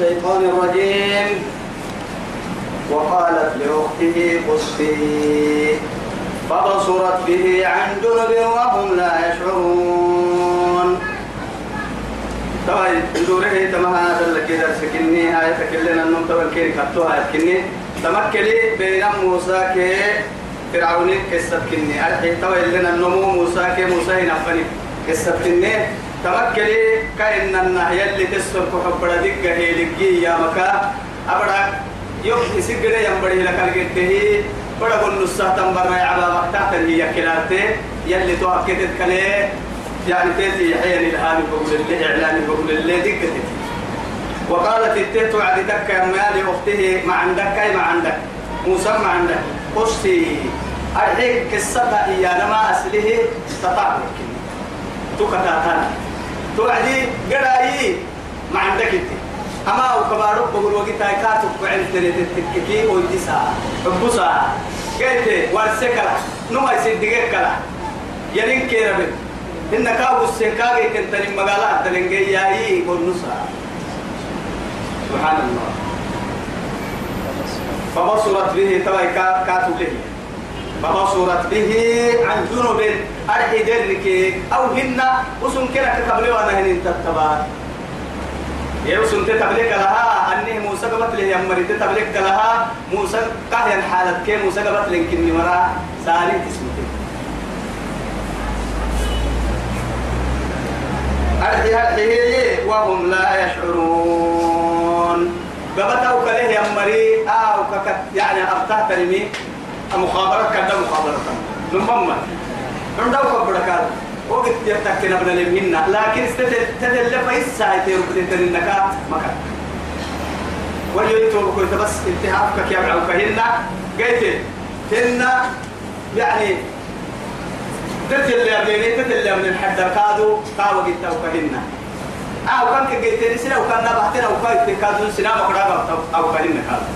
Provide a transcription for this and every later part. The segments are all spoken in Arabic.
الشيطان الرجيم. وقالت لأخته قصي فبصرت به عن جنب وهم لا يشعرون. طيب دوره تما هذا اللي كده سكني هاي تكلنا النوم طبعا كيري كتوها كني تمكلي بين موسى كي فرعون كني. الحين طبعا لنا النمو موسى كي موسى ينفني قصة كني. تمكلي كأن النهي اللي تسر كحب ردك هي لقي يا مكا أبدا يوم يسجل ينبري لك الجده بڑا بن نصه تنبر يا عبا وقتا هي كلارته يلي تؤكد كليه يعني تيتي حين الهاني بقول اللي إعلاني بقول اللي دقتي وقالت التيت على دكة يا مالي أخته ما عندك ما عندك موسى ما عندك قصي الحين قصتها إيانا ما أسله تطابق تكتاتنا توعدي قرأي ما عندك أنت. أما أو كبارك بقول وقت كاتب وعند تريتككي ويدسا حبسا قلت ورسكلا نما يصدقك كلا يلين كيربت إن كاو السكاغي كنت المقالة تلنجي ياي والنصا سبحان الله. فبصرت به توي كاتب له فبصرت به عن جنوب. أرحي درك أو هن. وسن كنا كقبل وأنا هن تتبع. وسن تتبلك لها. أني موسى قبت له يمري تتبلك لها. موسى كهين حالة كي موسى قبت لكن مرا. سالي تسمته أرحي أرحي وهم لا يشعرون. قبتوا كله يمري أو كك يعني أبتاه ترمي مخابرة كذا مخابرة. نمما عندو كبركات وقت يتكنا بنا لمهنا لكن استدل فإسا يتيرو بتنتنك مكان. ويجتوا بكل بس انتهاءك يا معوك. هنا قلت هنا يعني تتل يا بني تتل يا من الحد كادو كاو جيت أو كهنا أو كان كجيت نسنا أو كان نبحتنا أو كاي كادو سنا كنا أو كهنا كادو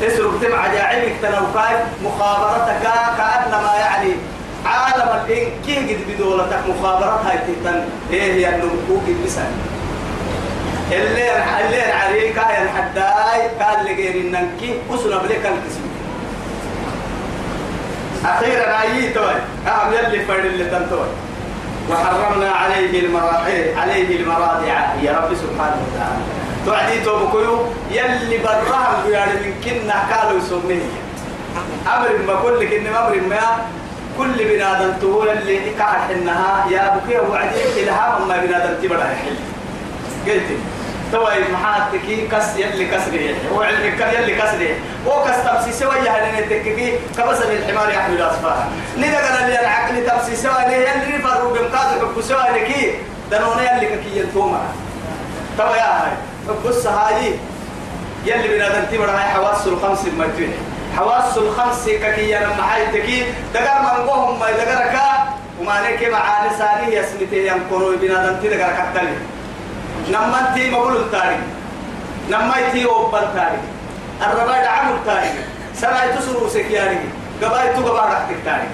تسرق تم عجائبك تنوكاي مخابرتك كأنما يعني عالم الإن كي قد بدولتك مخابرات هاي تتن. هي هي النمكوك المثال اللي اللي عليك يا الحداي قال لغير النكي وصل بلك القسم. أخيرا أي توي. أهم يلي فرد اللي تنتوي. وحرمنا عليه المراضع عليه المراضع يا رب سبحانه وتعالى. توعدي توبكيو يلي برهم يعني من كنا قالوا يسميه أمر ما كل إن أمر ما كل بنادم تقول اللي كعح إنها يا بكي وعدي إلهام ما بنادم تبرع حل قلت توي محاتكي كس يلي كسري وعلمي كان يلي كسري وكس تمسي سوى يهلين التككي كبسل الحمار يحمل أصفارها لذا قال لي العقل تمسي سوى لي يلي حب سوى لكي دنونا يلي كي ينتوما توي يا هاي. بص هاي يلي بنادم تبرع حواس الخمس المتين حواس الخمس ككي لما حيتكي دقر من قوهم ما دقرك وما نك معاني ساري يسمته ينقروا بنادم تدقر كتلي نما انتي مقول التاريخ نما انتي اوبن تاريخ الرباع دعم التاريخ سرعي تسرو سكياري. قبائل تو قبائل رحتك تاريخ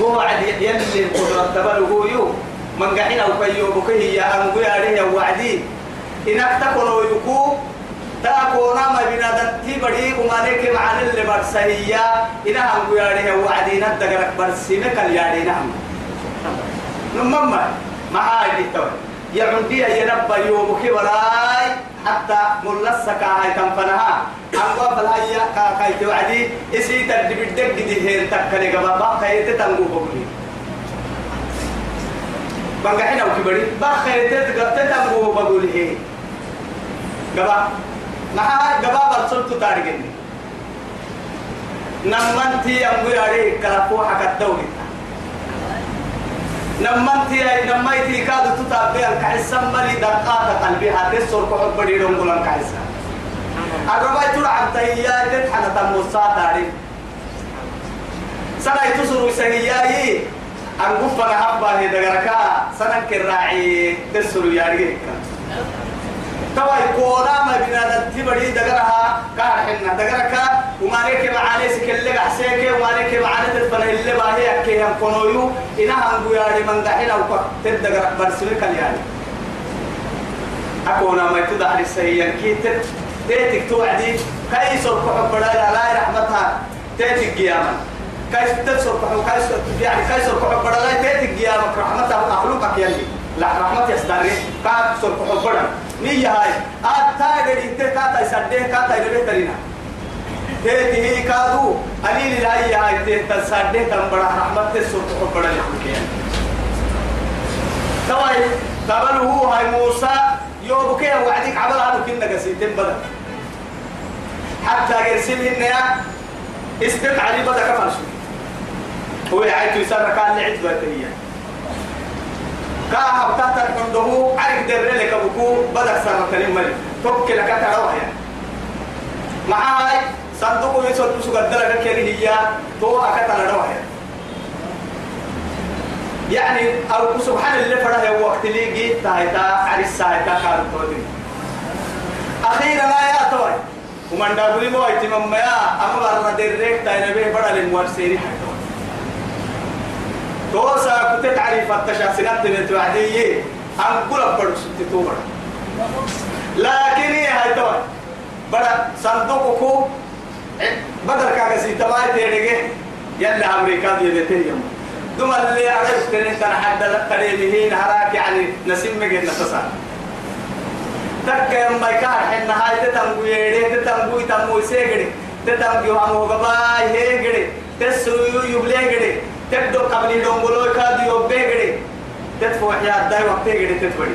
هو عدي يلي القدرة تبلغ يو. من قحين أو كيو بكيه يا انقو يا ريه وعدي. إنك تكونوا يكو تاكونا ما بنادم تبدي ومالك معنا اللي برسهية إنها هم ياريه وعدينا دقرك برسينك اليارينا هم نمما ما هاي التوي يعندي ينبا يومك وراي حتى ملسك هاي تنفنها. أنقوا فالهيا كاكاي توعدي إسي تردي بدك دي هين تكني قبا. خيرت تنقو بقولي بنقحنا وكبري. بخيرت تتنقو بقولي هي قبا نها قبا برسلت تارجني نمنتي أمي عليه كلافو حكت دولي نمنتي أي نميتي كادو تتابع الكحسن ملي دقات قلبي هتسر كحب بدي رمضان الكحسن الرباي تلع عن تهيات تحنا تموسا تاريخ سنة تسر سهياي أنقف أنا حبا هي دقركا سنة كراعي تسر ياريك تواي كونا ما بنا تبدي دقرها. كار حنا دقركا وما لك معاني سكلك حسيك. وما لك معاني تدفن اللي باهي أكي هم كنويو إنا هم بياري من دحين أو تدقر برسلك الياري أكونا ما يتدع للسهيان كيتر تيتك توعدي. كيس الكحب بدايا لا رحمتها تيتك قياما كيس تكسر كحب كيس يعني كيس الكحب بدايا تيتك قيامك رحمتها مخلوقك يلي. لا رحمة يستري. كيس الكحب بدايا نية هاي. أتاجر إنت كاتا يسديه كاتا يلبيه ترينا. تيتي هي كادو. قليل لا هي هاي تيتا سديه تنبرا رحمة تسر كحب بدايا توي قبل هو هاي موسى. يوم كي وعدك عمل هذا كنا قسيتين بدل حتى يرسلهن يا استمع علي بدل كفر هو يعيد يسرى كان لعد باتريا كاها بتاعت عنده عارف در لك ابوكو بدل سنة ملي توك لك تروح يعني. مع هاي صندوق يسوع تسوق الدرجة كذي هي تو أكتر روح يعني. يعني أو سبحان الله فرح وقت اللي جيت تايتا عريس سايتا كان تودي أخيرا لا يا توي. ومن دابولي مو أيتي مما يا أما بارنا ديرك تاينا بيه بڑا لموار سيري حيتو توسا كنت تعريف التشاسنات من توعدي أن كل بدو ستي تو بڑا لكن هي هاي توي بڑا صندوقكو بدر كاغسي تماي تيريجي. يلا أمريكا دي بيتين دم اللي عرفت إن أنت حد قريبه نهارك يعني نسيم مجد نتصل تك يوم ما كان حنا هاي تتنقو يدي تتنقو تمو سيغدي تتنقو هم غباي هيغدي تسويو يبليغدي تبدو قبل دونغولو كادي يوبيغدي تدفو يا داي وقت يغدي تتبدي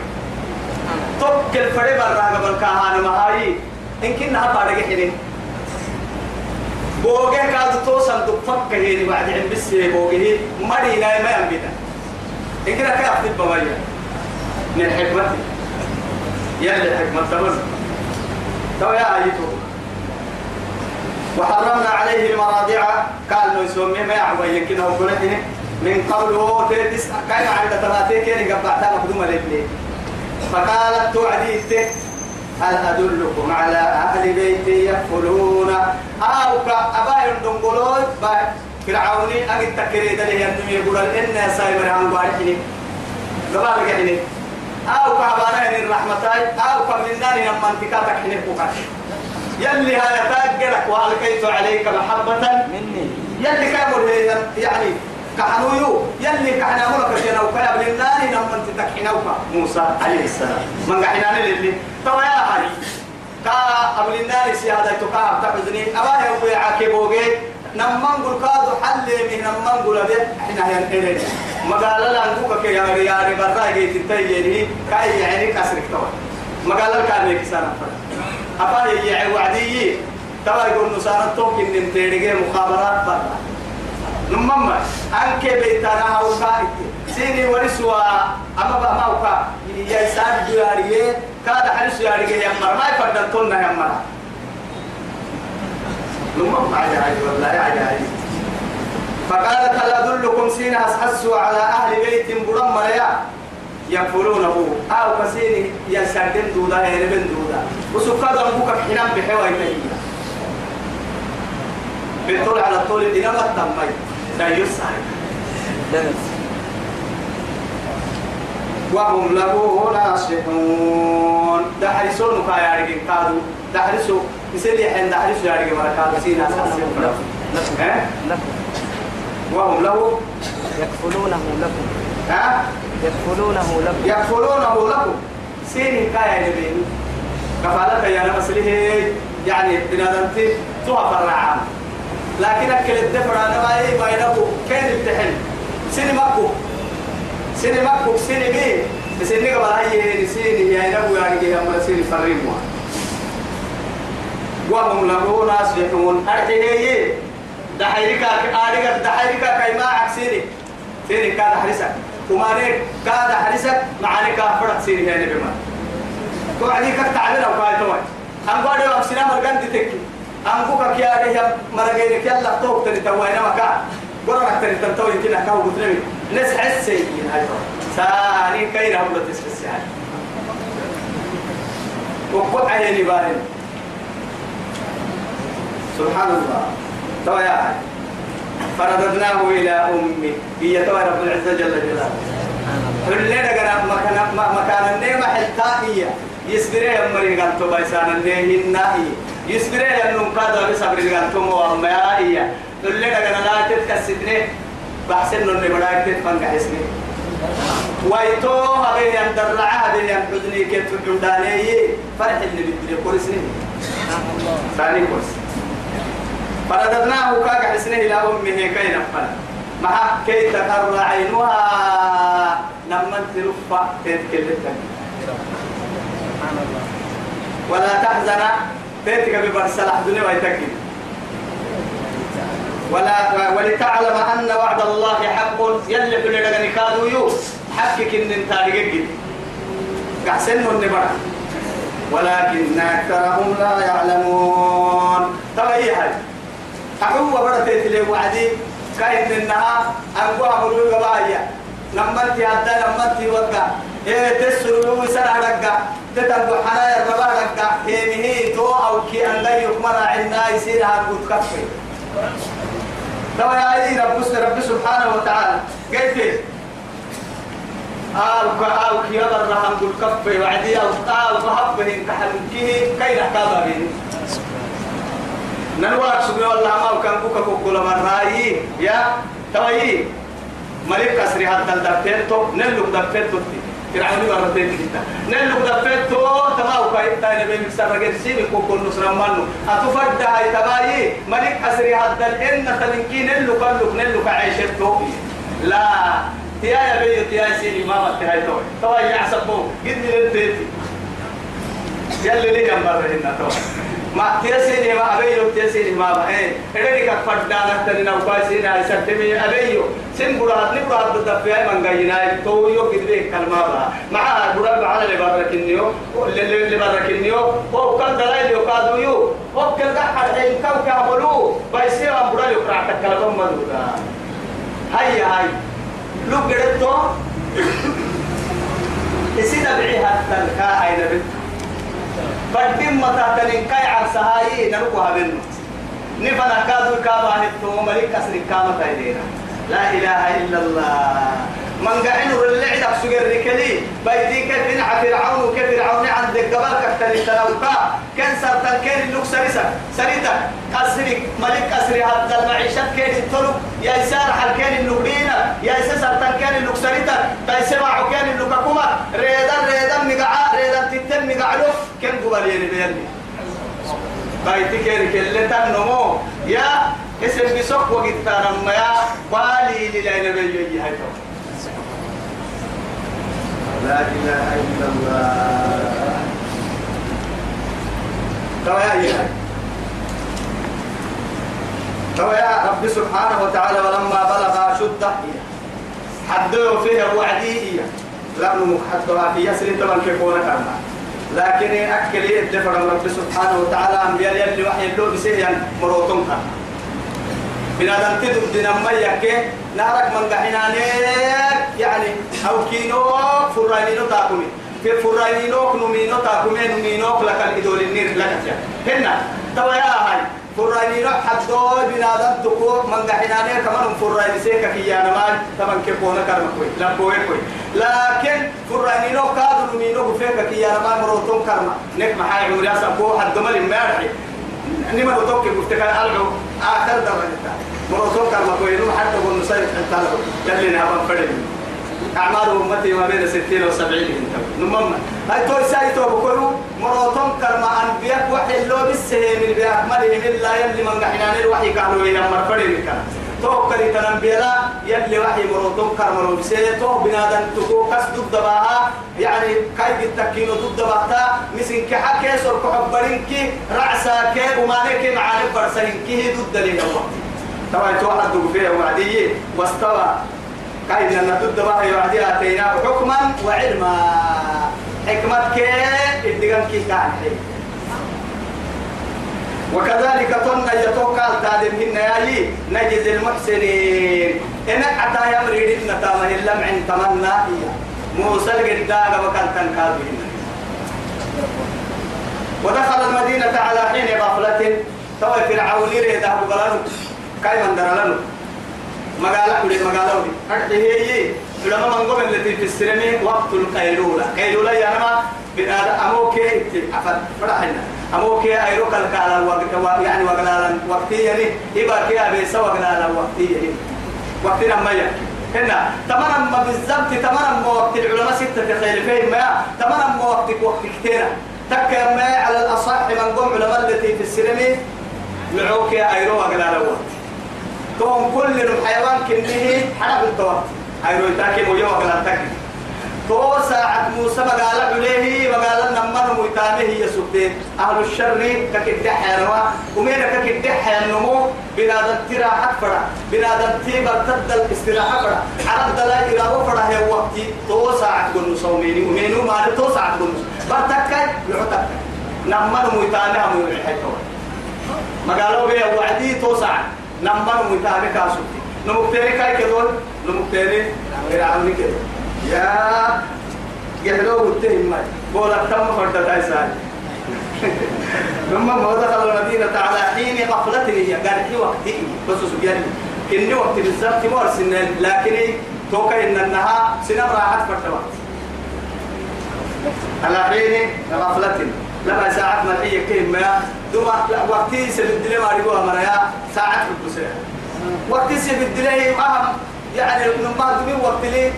توك الفري برا قبل كهان ما هاي إن كنا بارغ حين بوجه كاد توصل دفك هي بعد عن بس بوجه مرينا ما ينبدا إن كده أخذ بمية من الحكمة. يلي حكمة تمر تو يا أيتو. وحرمنا عليه المراضع قال يسمي ما يعبا يمكن هو من قبل هو تيس كان عند ثلاثة كان قبعتها مخدومة ليه. فقالت توعدي هل أدلكم على أهل بيت يكفلون أو كأباهم دنقلون فرعوني أجد تكريد له ينتمي يقول إن سايبر عن بارحني قبل كحني أو كعبانا الرحمة أو كمنان لما انتكاتك حني بكاش يلي هاي تاجرك وألقيت عليك محبة مني. يلي كامل يعني كحنويو يلي كحنا ملك شينا وكلا بلناني لما أنت تكحنوك. موسى عليه السلام. من كحنا للي؟ توا يا هاي كا قبل النار سيادة تقع تحزني. أبا هو عاكبوجي نمان قل كادو حل من نمان قل به إحنا هنقلين ما قال لا نقولك يا ريال برا جيت تيجي كأي يعني كسرك توا ما قال لك كان يكسر أبا يجي وعدي توا يقول نسارة توكن نمتيرجي مخابرات برا نمما أنك بيتنا هاوكا سيني ورسوا. أما بقى هاوكا يا ساد جوارية. كاد حرس ياريه يا مر ما يفضل تلنا يا مر نمما عجائب والله عجائب فقالت هل أدلكم سين حسوا على أهل بيت برم مريا؟ يقولونه أو كسيني يا سادن دودا يا ربن دودا وسكاد أبوك حنام بحوا يتهيأ بالطول على الطول الدنيا ما تمي لا يسعى. وهم له ناصحون دحرسون كايا رجل كادو. دحرسو يسلي حين دحرسو يا رجل مركاد سينا وهم له يكفلونه لكم. ها؟ يكفلونه لكم. يكفلونه لكم. سين كايا نبين كفالة يا نمسله يعني بنادمتي توها فرعان لكن أكل الدفر أنا ما إيه ما ينبو كين التحل؟ سيني مكو. سيني مكو. سيني مين؟ سيني قبل هاي سيني يا ينبو يعني يا مرا سيني فريموا وهم له ناصحون أرحيه دحيرك آريك دحيرك كيما عكسيني سيني كاد حرسك ومانيك كاد حرسك معانيك فرق سيني يعني بما توعديك تعبير أو كاي توعد. أم قادوا أمسنا مرقان تتكي أنبوك كيا ريه مرجعين كيا لا توك تري توينا مكا قرنا تري تنتوي كنا كاو بتري ناس حسي هاي ثاني كير هم بتسكسي هاي وقوع عيني بارين. سبحان الله. هاي فرددناه إلى أمي هي رب العزة جل جلاله. كلنا قرا مكان مكان النعمة حتائية يسبري يمري قال تو بايسان النهي يسبري ينم كذا بسبري قال تو مو أما يا اللي أنا لا تتكسدني. بحسن إنه بدأت تتفنق اسمي ويتو هذه يندرع هذه ينحدني كيف تحداني فرح اللي بدي كورسني ثاني كورس فرددناه كاك حسنه إلى أمه كي نفل مع كي تقر عينها لما تلفى تتكلم ولا تحزن تيتك ببرسل أحدني ويتكلم ولا ولتعلم أن وعد الله حق. يلي في لدغني كادو يو. حقك إن انت رجل كحسن النبرة. ولكن أكثرهم لا يعلمون. طبعا هي هاي حقوق برا تيتلي وعدي كاين منها أنقوها ملوك بايا لما انت هدا لما انت وقع إيه تسروا وسرع رقع تتنبو حنايا الربا رقع هي هي تو أو كي أن لا يكمر عنا يصير هاكو تكفي توا يا أي رب رب سبحانه وتعالى قلت آل كآل كي يضر رحم قل كفي وعدي أو آل ضحبه كحلمكه كي نحكابا بين ننوار سبحانه والله ما وكان بوكا كوكولا مرائي يا توي ملك كسري هذا الدفتر تو نلوك دفتر تو فرعوني مرتين كده نلوك دفتر تو تماو كاي. تاني بين مكسر رجل سيبي كوكول نصر مانو أتفرد هاي تباي. ملك كسري هذا الإن تلنكي نلوك نلوك نلوك عيشة تو لا. تيا يا بيو تيا سيدي. ماما تيا توي. توي يعصبو قد لنتيتي يلي لي جنبر هنا توي. ما تيسيني ما أبيو تيسيني ما بهين إذا كك فردانا تنينا وكاسين هاي سنتمي أبيو سن براد ني براد بدفع من جاينا تو يو كده كلمة بها مع براد على اللي بارك النيو اللي اللي بارك النيو هو كان دلائل يقادو يو هو كان قاعد حين كم كعملو بيصير براد يقرأ تكلم مدودا هاي هاي لو قدرتو إسينا بعيها تلقى هاي نبت بدين متى تلين كاي عرسها هاي نرقها بينه نفنا كادو كابا هتو ملك كسر كامة تايدينا لا إله إلا الله. من قاعد الرلع سجر ركلي بيدي كيف نع فرعون كيف فرعون عند الجبل كتر تلوكا كان سرطان كان اللوك سريسا. سريتا أسري ملك أسري هذا المعيشة كان الطرق. يا إسار حل كان اللوكينا يا إسار سرطان كان اللوك سريتا. تيسمع كان اللوك كوما. ريدا ريدا مقعا ريدا تتم مقعلو كان قبل يلي بيلي؟ كيري كيلي تنمو يا اسم بسوق وقت تنمو يا بالي للا نبي هاي لا إله إلا الله. ترى يا إله ترى يا رب سبحانه وتعالى ولما بلغ أشده حدوا فيه وعديه لم حدوا في يسر طبعا كيفون كرنا لكن أكل يدفع رب سبحانه وتعالى أنبياء يلي وحي اللو بسيئا مروتون كرنا بنادم تدب دينا يكي نارك من قحنانيك يعني أو كينو فرانينو تاكمي. في فرانينو كنومينو تاكمي نومينو لك الإدول النير لك هنا توا يا هاي فرانينو حدو بنادم تكو من قحنانيك كمان فراني سيكا كيانا مال طبعا كيكونا كرم كوي لا كوي. لكن فرانينو كادو نومينو فيكا كيانا مال مروتون كرما نك محاي عمري أسا حد مال المارحي نما وتوكي مفتكر ألعو آخر درجة. مرسول كما كوينو حتى نصير حتى له. يلي نابا فرد أعمال أمتي ما بين ستين وسبعين نمما هاي توي ساي تو بكونو مراتون كرما أنبياء وحي اللو بالسهي من بأكملهم إلا يلي من قحنان الوحي قالوا يا مرفرد مكان توكلي تنبيلا يلي وحي مراتون كرما نبسي تو بنادن تكو كس ضد باها يعني كاي بالتكينو ضد باتا مسين كحكي سر كحبرينكي رعسا كي ومالك معاني برسلينكي ضد لي الله. طبعا توحد فيها وعدية واستوى. كاين أن ضد بها يعدي آتيناه حكما وعلما. حكمة كي الدقان كي كان وكذلك تنا يتوكل تعلم هن ياي نجز المحسنين. إنك حتى يمري إن تامه اللمع تمنى موسى القداغ وكان تنكابهن ودخل المدينة على حين غفلة. توي فرعون يريد أبو بلانو كاي من درلانو مقالة كل مقالة ودي. أكيد هي. علماء من قبل التي في السلمي وقت القيلولة. قيلولة يعني ما؟ أموكي. عفوا فرحنا أموكي أيروك الكالا وقت يعني وقلالا وقتي يعني إبا كي أبي سوى وقلالا وقتي يعني وقتنا ما يحكي هنا تمام ما بالضبط تمام ما وقت العلماء ستة فين ما تمام ما وقتك وقت كتير تك ما على الأصح من قوم علماء التي في السينما معوك أيرو وقلالا وقت. توم كل الحيوان كنه حرب التوقت. أيرو تاكي يوم وقلالا تاكي. تو ساعة موسى مقال عليه مقال نمر ميتانه هي سبتين. أهل الشر ككدح حينوا ومين ككدح حينمو بنادم تراحة فرا. بنادم تيبر تدل استراحة فرا. عرب دلا إرابة فرا هي وقتي تو ساعة قلنا صوميني ومينو ما تو ساعة قلنا برتكاي يعتك نمر ميتانه هم يحيطوا مقالوا بيه وعدي تو ساعة. نمر ميتانه كاسوتي نمكتيري كاي كدول؟ نمكتيري إرعوني كدول. يا يحلو التهم ماي. بولا تم فرد تايسان ثم ما دخل المدينة على حين غفلته هي قال في وقته بس سبيان. كني وقت بالضبط مو سنين. لكن توقع إن انها سنة راحت فرد وقت. على حين غفلة لما ساعات مرحية كيف ما؟ دوما وقتي سبد لي ما رجوها مريا ساعات في البسرة وقتي سبد لي أهم يعني نما دمي وقت لي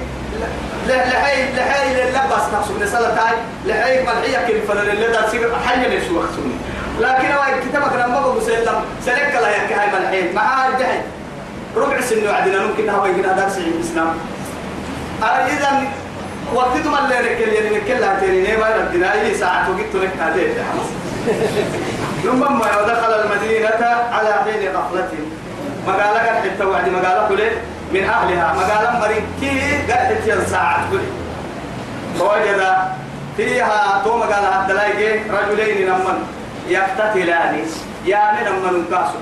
لحي لحي للبس نفسه من سنة تاي لحي ملحية كل فلان اللي دا سير حي ليش وقتوني لكن هو كتابك لما بقول مسلم سلك لا يك هاي ملحين مع الجهل ربع سنة وعدنا ممكن هو يجينا درس علم الإسلام إذا وقتكم اللي نكل يعني نكل هاتين ما ردنا أي ساعة وقت لك هذه لما ودخل المدينة على حين غفلته مقالة حتى وعد مقالة كله من أهلها. مقالا مريكي قاعدة ينساعة تقول فوجد فيها تو مقالا الدلايق رجلين نمن يقتتلان. يعني نمن كاسو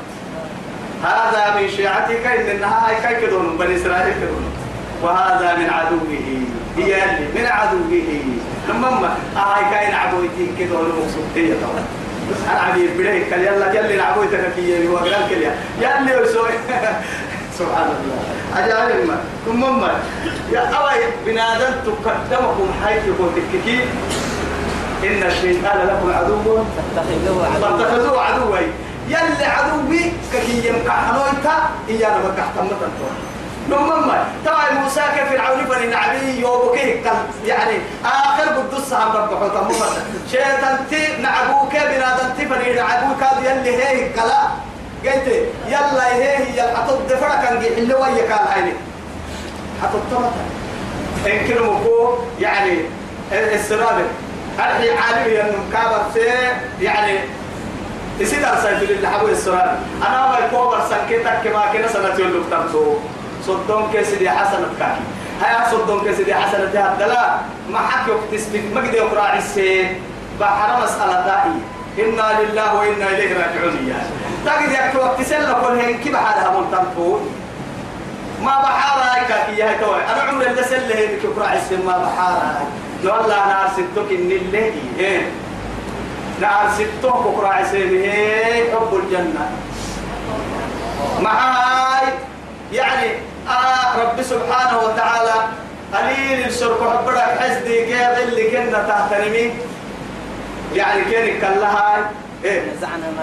هذا من شيعتك إن إنها هاي كي كدون بني إسرائيل كدون وهذا من عدوه هي اللي من عدوه. لما هاي كاين عدوتين كدون مقصودية طبعا بليك قال يلا يلا نعبوتك كي وقال كليا يلا يسوي سبحان الله. أجعل ما ثم ما يا أوي بنادم تقدمكم حيث يكون تككي إن الشيطان لكم عدو. فاتخذوه عدوا. يلي عدوي كي يمكحنويتا إيانا مكحتم متنتور نمم تبع موسى كفرعون فن عبي يوبكيه يعني آخر قدس عم ربحوا تمام شيطان تي نعبوك بنادم تي فن نعبوك يلي هي كلا. قلت يلا هي هي حطت دفرة كان اللي ويا كان هاي حطت طمطة إن كانوا مكو يعني السرابة أرحي عالمي أنه كابر سي؟ يعني يصير أرسل اللي حبوا السرابة أنا ما يكون أرسل كتك كما كنا سنة يقول تمسو صدام كيسدي حسنة كاكي هيا صدام كيسدي حسنة هذا ما حكي تسبك ما قد يقرأ السين بحر مسألة دائية إنا لله وإنا إليه راجعون يعني تجد يحكي وقت سلة كل هين كيف حالها ملتمتون ما بحارة كاكي يا توي أنا عمري اللي سلة هين كفر عسل ما بحارة لو الله نار ستك إن اللي هين. نار ستك كفر عسل هين حب الجنة. معاي؟ يعني آه رب سبحانه وتعالى قليل الشرك حبرك حسدي كيف اللي كنا تحترمي يعني كان كلها إيه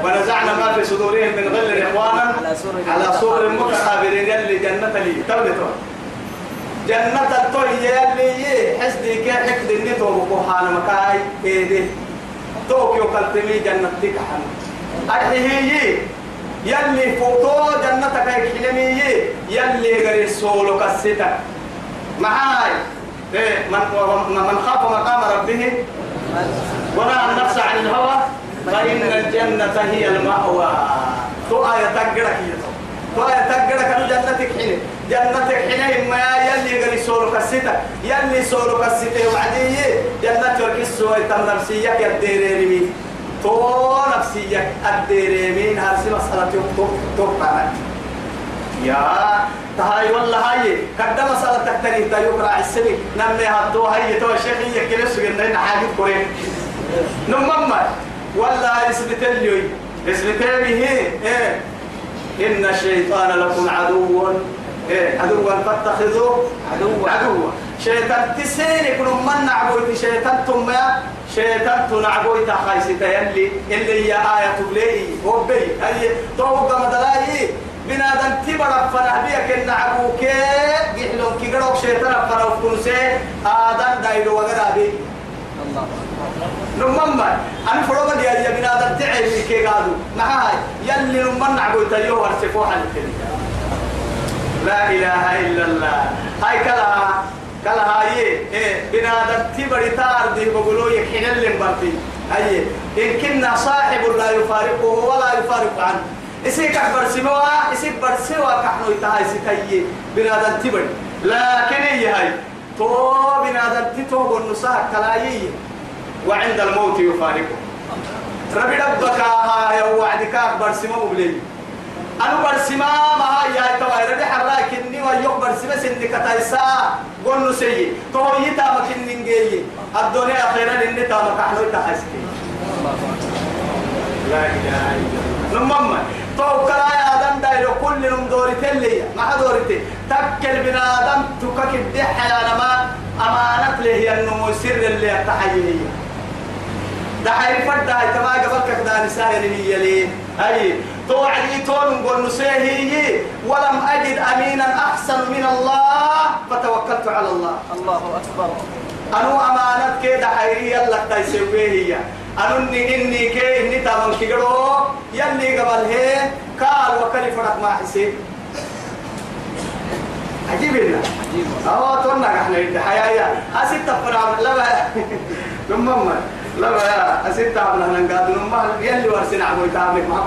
ونزعنا ما في صدورهم من غل إخوانا على سور متقابلين يلي جنة لي. تولتوا جنة التوي يلي حسدي كي حكد النتو بكوحان مكاي إيدي توكيو قلتمي جنة تكحن أرحيه يلي فوتو جنة كي حلمي يلي غري سولو كستك معاي. إيه من من خاف مقام ربه. ونهى النفس عن الهوى. فإن الجنة هي المأوى. تو آية تقرأ هي تو آية تقرأ كانوا جنتك حين جنتك حين ما يلي غري سولو كسيتا يلي سولو كسيتا وبعدين جنة وركس سوى تم نفسيك يديريني تو نفسيك الديريمين هرسي مسألة توقع يا تهاي والله هاي. قد مسألة تكتني. تيقرأ السني. نمي هدو هاي. تو الشيخ يكلس قلنا حاجة كورين نمم. ولا اسمتين لي اسمتين هي. إيه إن الشيطان لكم عدو. إيه عدوا فاتخذوه. عدوا. عدوا شيطان تسيني كن من نعبوي شيطان ثم شيطان تنعبوي تخايسي يلي اللي هي آية تبلي. هو بي هي توقع مدلاي. بنادم تبرا فنا بيك إن عبوك يحلم كي قروك. شيطان فنا وكنسي آدم دايلو الله نمما أنا فروض يا يا بنادم تعي كي قالوا. معاي يلي نمما نعبوي تيوه الكلمة لا إله إلا الله. هاي كلها كلها هاي إيه بنادم تبري تار دي بقولوا يحين اللي مبرتي. هاي إن كنا صاحب لا يفارقه ولا يفارق عنه. إسي لكن هي هاي؟ تو بنادم تتو بالنصاح كلاي وعند الموت يفارقه. ربي ربك ها وعدك أكبر سموا بلي أنا برسما ما هي توا ربي حراك إني ويوك برسما سنك تايسا. قول نسي تو يتا مكين نجي الدنيا أخيرا إني تا مكحلو تحسكي لا إله إلا الله. نمما تو كلا يا آدم دايلو كل نم دوري تلي ما دوري تكل بنا آدم تكك الدحة يا نما. أمانة له هي النمو سر اللي التحيي دحين فرد هاي تما قبل كذا نساء هي لي. هاي. توعدي تون نقول نسيه ولم أجد أمينا أحسن من الله. فتوكلت على الله. الله أكبر. أنو أمانة كده حيرية لك تيسويه أنو إني كي إني تامن كيرو يلي قبل هي قال وكلي فرق ما حسين عجيب لنا أهو تونا إحنا يد حياة أسيت تفرع لا بقى نمما لا بقى أسيت تعمل أنا قاعد نمما يلي ورسنا عمو يتعامل معك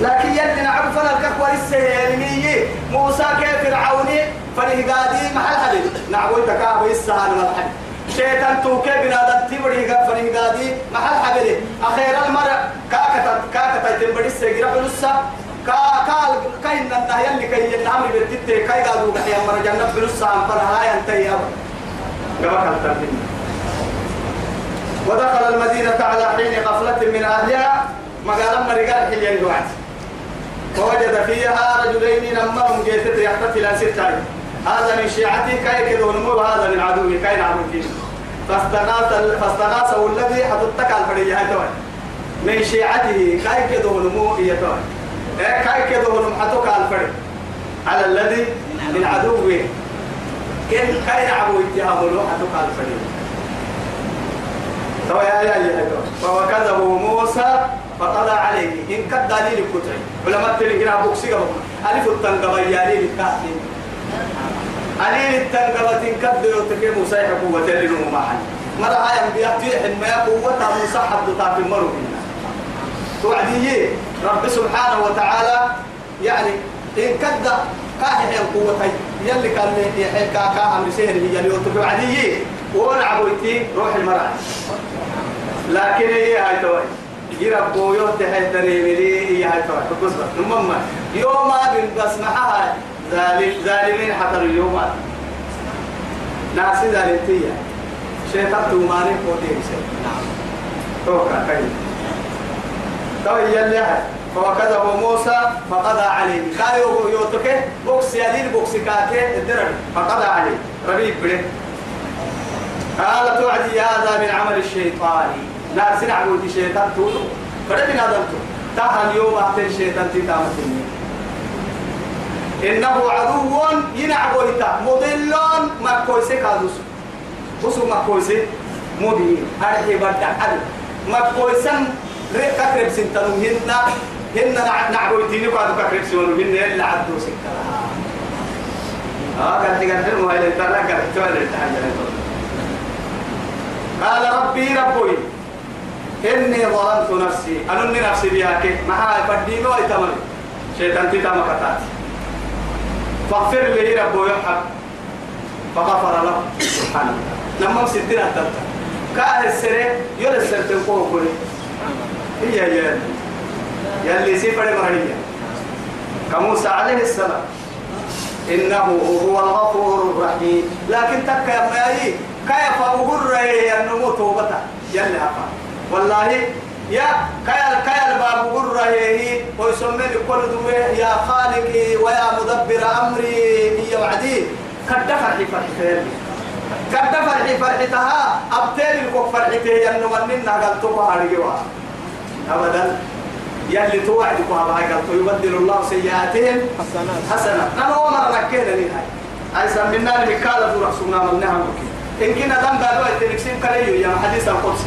لكن يلي نعرف فلا الكفور السهيلمية موسى كيف فرعوني؟ فله قادي محل حديد. نعبو يتكاب يسهل ملحد شيطان توكي بنادم تبري فله قادي محل حبيبي أخيرا المرة كاكتا كاكتا تنبري السيجرة بلسة كا كا كاين النهي اللي كاين الامر بالتت كاي قالوا يا مر جنب بنص عن فرها ينتهي ابدا كما ودخل المدينة على حين غفلة من أهلها. مقالا مرقال حليا الوعد فوجد فيها رجلين لما هم جيتت يقتتل ستة. هذا من شيعته كاي ونمو هذا من عدوه كاي فيه. فاستغاث فاستغاثه الذي حطتك على الفرية هاي توي. من شيعته كاي كده ونمو هي توي. إيه كاي كده ونمو حطوك على الفرية على الذي من عدوه. كيف كاي نعبد اتهامه حطوك على الفرية تو يا يا يا فوكذبه موسى فقضى عليه. إن كد دليل تلقي هنا بوكسي قبل ألف التنقبة يالي علي التنقبة كد يوتكي موسى يحكو وتلنه معا. مرة هاي بيحتي حما قوة موسى حد طاف المرو توعدي رب سبحانه وتعالى يعني إن كد كاهي القوة يلي كان يحيي كاكا أمر سهر هي اللي توعدي ونعبو روح المرأة. لكن هي هاي توي يربو يوت هاي تريملي هي هاي نمم. يوم بن بس معها ظالم ظالمين حتى اليوم ناس ظالمتية شيطان توماني قوتي بسي نعم. توقع كي توي يلي فوكذبه موسى فقضى عليه. كايو يوتك بوكس يلين بوكس كاكي الدرب فقضى عليه. ربيب بره قال توعدي هذا من عمل الشيطان لا سنعبد الشيطان تولو. فردنا دمتو تاها اليوم أحتل الشيطان تتامتني إنه عدو ينعبويتا مضل ما كويسي كادوس بسو ما كويسي مبين أرحي بدع عدو ما كويسن ريكا كريب سنتنو هنا هنا نعبويتيني قادو كريب سنتنو هنا إلا عدو سكرا. آه قلت قلت المهيلة تلا قلت تولي قال ربي ربي إني ظلمت نفسي. أنني نفسي بها كيف معها فدينو أيتمر شيطان تتام كتات فاغفر لي ربي يحب فغفر له. سبحانه. لما ستين أتبت كاه السرة يلا السرة تنقوه كله هي هي يلي سيفر مرحية كموسى عليه السلام. إنه هو الغفور الرحيم. لكن تكا يا مايي كيف أقول النمو توبتا يلي أفا والله يا كيال كيال باب قرة هي ويسمي كل دوره يا خالقي ويا مدبر أمري هي وعدي. كدفع فرح فرح قد فرحي فرحتها أبتل الكوك فرحته ينو مننا تبها رجوا أبدا. يلي توعدك وهذا قال يبدل الله سيئاتهم حسنات. حسنة أنا وما ركينا لنهاية أيضا منا المكالة رسولنا من نهم إن كنا دم بابا تنكسين كليو يا حديث القدس.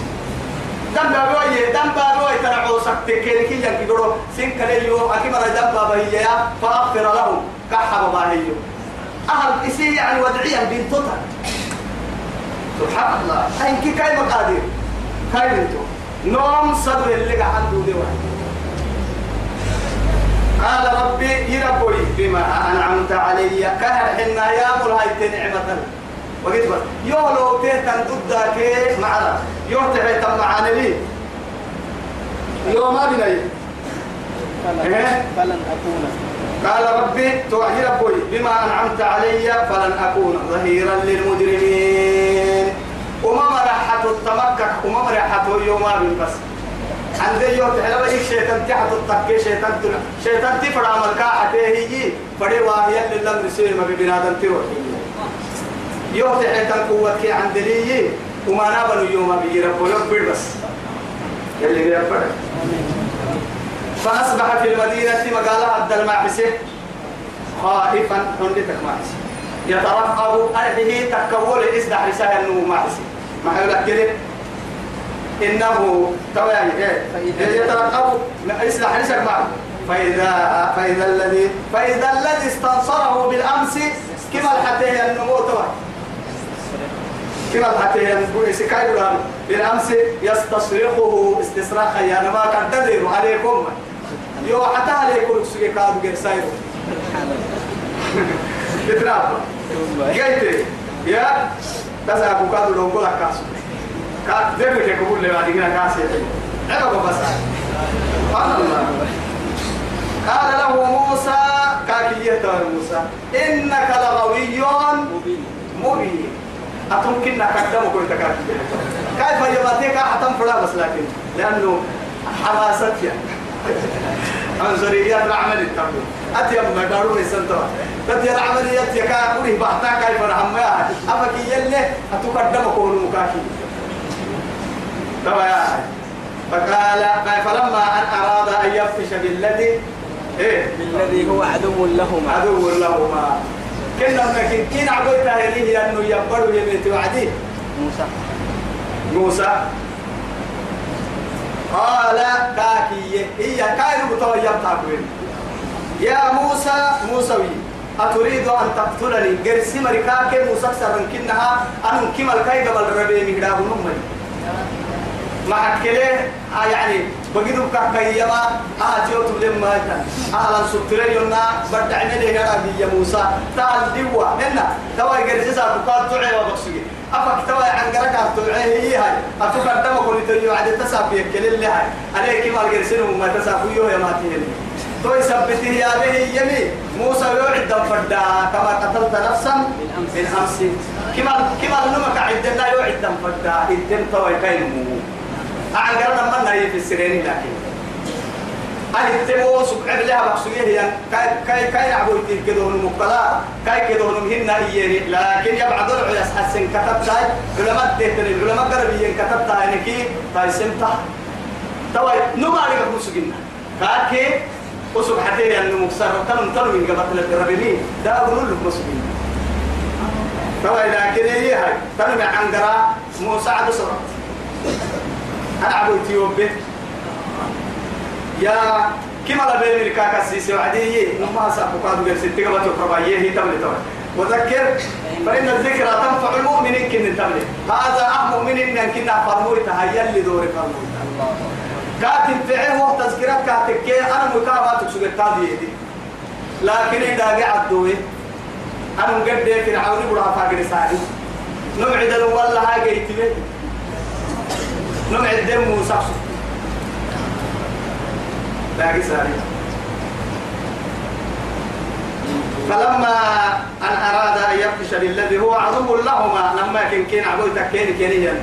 دم بابا يه دم بابا ترعو سكتكين كي ينكي قولوا سين كليو أكيد مرة دم بابا هي فأغفر لهم كحب باهيو أهل إسي يعني ودعيا بنتوتا. سبحان الله. أين كي كاي مقادير؟ كاي بنتو. نوم صدر اللي قاعد دودي واحد. قال ربي يربوي بما أنعمت علي كهر حنا يا مول هاي نعمة. وقلت بس يو لو تهتن ضدك معنا يو تهتن معنا لي يو ما بني فلن, إيه؟ فلن أكون. قال ربي توحي ربوي بما أنعمت علي فلن أكون ظهيرا للمجرمين. وما مرحت التمكك وما مرحت يوم ما بس. عندي يوم تحلم إيش شيطان تحت التكي شيطان تنا شيطان تفرع ملكا حتى هي فدي واهي اللي لم رسول ما ببنادم تروح يوم تحت قوة كي عند لي وما نابل يوم بيجي ربو يوم بس. يلي بيرفع فأصبح في المدينة مقالة عبد المعبسة خائفا عندك معبسة. يترقب أرحه تكول إسدح رسالة أنه معبسة. ما يقول كده؟ إنه تواني إيه؟ يترقب إسدح رسالة معبسة فإذا فإذا الذي فإذا الذي استنصره بالأمس كما الحتى النمو تواني كما الحتى ينبوي سكاي بالأمس يستصرخه استصراخا يا نما كان تدير عليكم؟ يو حتى عليكم سوي كادو غير سايرو بتراب. جايت يا تسا ابو كادو لو كلا كاسو. كا دبي كقول لي بعد كده كاسي. أنا بس. سبحان الله. قال له موسى كاكية موسى إنك لغوي مبين. مبين. أتمكن أقدم كل تكاتب. كيف يباتيك حتم فلا بس لكن لأنه حماستي عنصريات العمل التمر أتي أما دارون السنتوا تتي العمليات يكا كله بحتا كيف رحمها أفكي يلي أتقدم كل مكاكي. تبا فقال فلما أن أراد أن يفتش بالذي إيه؟ بالذي هو عدو لهما. عدو لهما. كنا لكن كنا عبيتها ليه أنه يبرو يميت وعدي. موسى. موسى. قال كاكي. هي كاين متويب تاكوين يا موسى موسوي أتريد أن تقتلني؟ قرسي مريكاك موسى سرن كنها. أن كما الكاي قبل ربي مهداه نمي. ما حكله آه يعني بقيدو كاكيما آه جوت لما يتن أهلا سبتري يونا بدعنا لي هذا يا موسى. تعال دوا هنا توا يجلس سابقات تعي وبقصي أفك توا عن قرك تعي هي هاي. أتوقع دم كل تريو عاد تسابي كل اللي هاي عليك ما الجلسين وما تسابيو يا ما تهني تو يثبته يا به يمي. موسى يوعد دم فدا كما قتلت نفسا من أمس كما كما نمك عدنا يوعد دم فدا إدم توا كاين أعن قرنا من هي في السرير لكن. أهل التمو سبحان الله بقصيه هي. كاي كاي كاي عبوا كده المقلا كاي كده هن هي لكن يبعد العياس حسن كتب تاي. علماء تهتن العلماء قربيين كتب تاي. نكي تاي سمتا توا نما عليك مسجنا كاكي وسب حتى أنه مكسر تنم تنم من قبل الربيني ده أقول لك مسجنا توا لكن هي هاي؟ تنم عن قرا مساعد صرت أنا عبوتي يوبي يا كما لا بين الكاكا سيسي وعدي نما سأبقى قادو غير ستة تقربايه هي تبلي تبلي. وذكر فإن الذكرى تنفع المؤمنين كن تبلي. هذا أهم مؤمن إن كنا فرموي تهيأ اللي دوري فرموي. كاتب فعه هو تذكرات كاتب كي أنا مكافاتك سجلت هذه دي لكن إذا قعد دوي أنا مقدر فرعوني بروح فاقر ساعي نبعد الوالله هاي قيتي. نبعد دم وسقسو باقي ساري. فلما أن أراد أن يفتش بالذي هو عدو لهما لما كان كين عبود تكين كينيا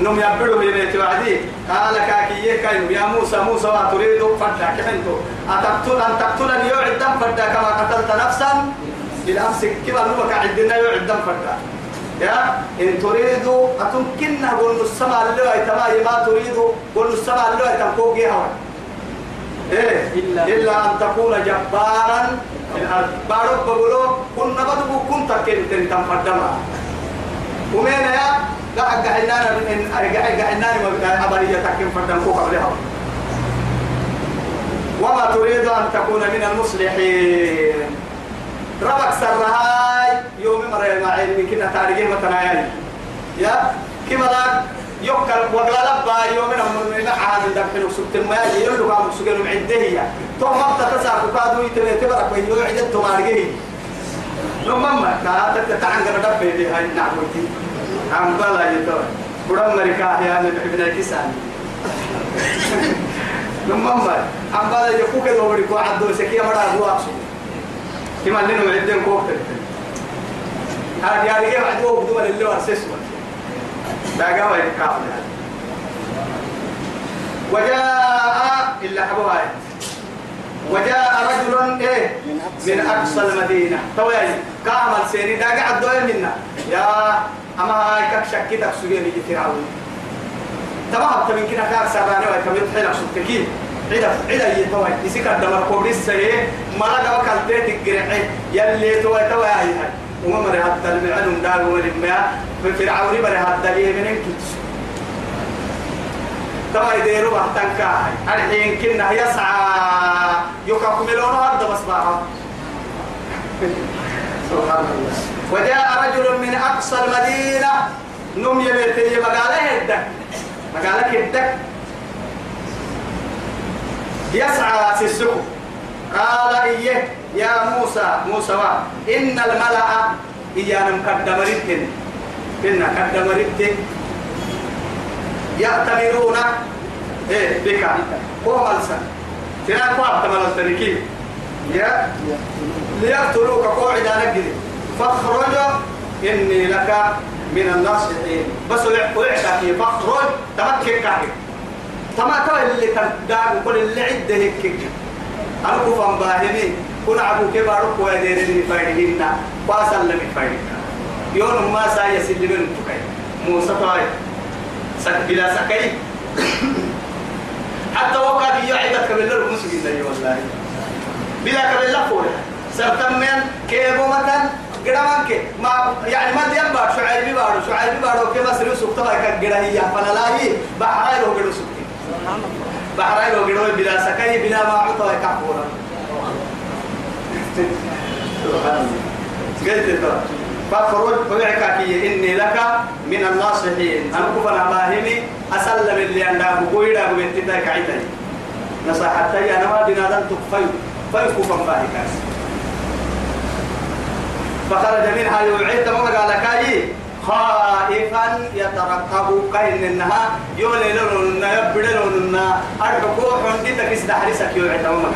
نم يبدو بيت وعدي قال كاكي كاين يا موسى موسى وتريد فدا كحنتو أتقتل أن تقتلني يوعد دم فدا كما قتلت نفسا؟ بالأمس كما نبك عندنا يوعد دم يا إن تريدوا أتمكن قول السماء اللي تما ما تريدوا قول السماء اللي تنقوق هوا. إيه؟ إلا- إلا أن تكون جبارا في الأرض. بارو بقولوا كنا بدو كنت كن كن تنفردما ومين يا؟ لا قاعدنا إن قاعدنا أبرية تكن فردم كوكا بلها وما تريد أن تكون من المصلحين. ربك سرهاي يوم مرة ما علمي كنا تاريخين متنايا يا كما لا يوكل وقلا لبا يوم من من عاد دخلوا سبت ما يلو قام سجلوا معديه تو ما تتسع كادو يتبع تبرك ويلو عدد تمارجه لما كانت تتعنقر دبي دي هاي نعمتي عم بلا يتوه. بدم مريكا يا نبي كيسان لما ما عم بلا يفوك لو بريكو عدو سكيا مرا هو أقصد كما لنا معدين كوكتل هذا يعني كيف عدو بدون اللي هو أسسوا لا قام يتكافل وجاء إلا حبوها وجاء رجل إيه؟ من أقصى المدينة. توي كامل سيري دا قاعد دوي منا. يا أما هاي كك شكيتك سجين يجي فرعون تمام تمين كنا كاك سبانة وي كم يتحيل سكتكين عدا عدا يتوي يسيك الدمر كوبريس سري ما لا قبل كالتيت الجرحي يلي توي توي هاي. هاي وما مري حتى المعلم دار ولما فرعون مري حتى ليه منين كتسو تما يديروا بحتن كاي الحين كنا يسعى يكملون هذا بس سبحان الله. وجاء رجل من أقصى المدينة. نم يبيتي مقالة هدك. مقالة هدك يسعى سيسكو قال إيه؟ يا موسى موسى وا إن الملأ إيانا مقدم رتن إن قدم رتن يأتمرون. إيه؟ بك. هو ملسا. تنا قواب تمال التركيب يا. ليقتلوك. قوعد نجد فاخرج. إني لك من الناصحين. بس وعشاكي فاخرج. تمكن كاكي تما تو اللي تدار كل اللي عدة هيك. أنا كفن باهمي. كنا عبو كبارو كوا ديرني فايدهن؟ فاسل لم فايدهن يوم ما سايا سلمن موسى طاي سك بلا سكاي حتى وقع يعيدك بالله المسلمين والله. بلا كبل لفور سرتمن كيبو متن؟ قدامك ما يعني ما ديان بار شعيبي بارو شعيبي بارو. كما سريو سكتا كا قدا هي فلالاهي. بحراي لو قدو بحراي لو قدو بلا سكاي بلا ما عطا كحورا قلت ترى فخرج فبعك إني لك من الناصحين. أنا كفنا باهمي أسلم اللي عندها بقويدا بنتي كعيتني. نصحتي أنا ما بنا لن تكفي فيكفن باهي. فخرج منها يوعيت ما قال كاي خائفا يترقب كاين إنها يولي لون يبدل لون اركو حندي تكس دحرسك يوعيت ما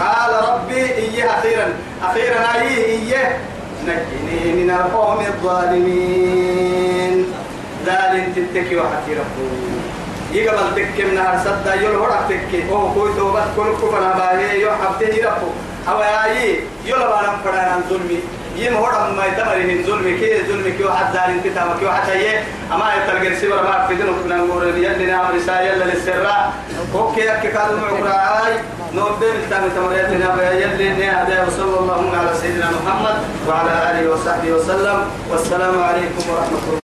قال ربي إيه أخيرا. أخيرا أيه إيه نجني من القوم الظالمين. ذلك تتكي وحكي ربي يقبل تكي من هر سدا يلهرك تكي. أو كوي توبت كل كفنا باهي يحب تهي ربو أو أي يلا بارم فران ظلمي. يم هرم ما كي واحد دار انت تام كي واحد هي أما يتلقى سيبر ما في دينه كنا نقول يلي نعم رسالة للسراء أوكي أكي كانوا معقراي نودين التام تمريتنا يلي نهدى وصلى الله على سيدنا محمد وعلى آله وصحبه وسلم. والسلام عليكم ورحمة الله.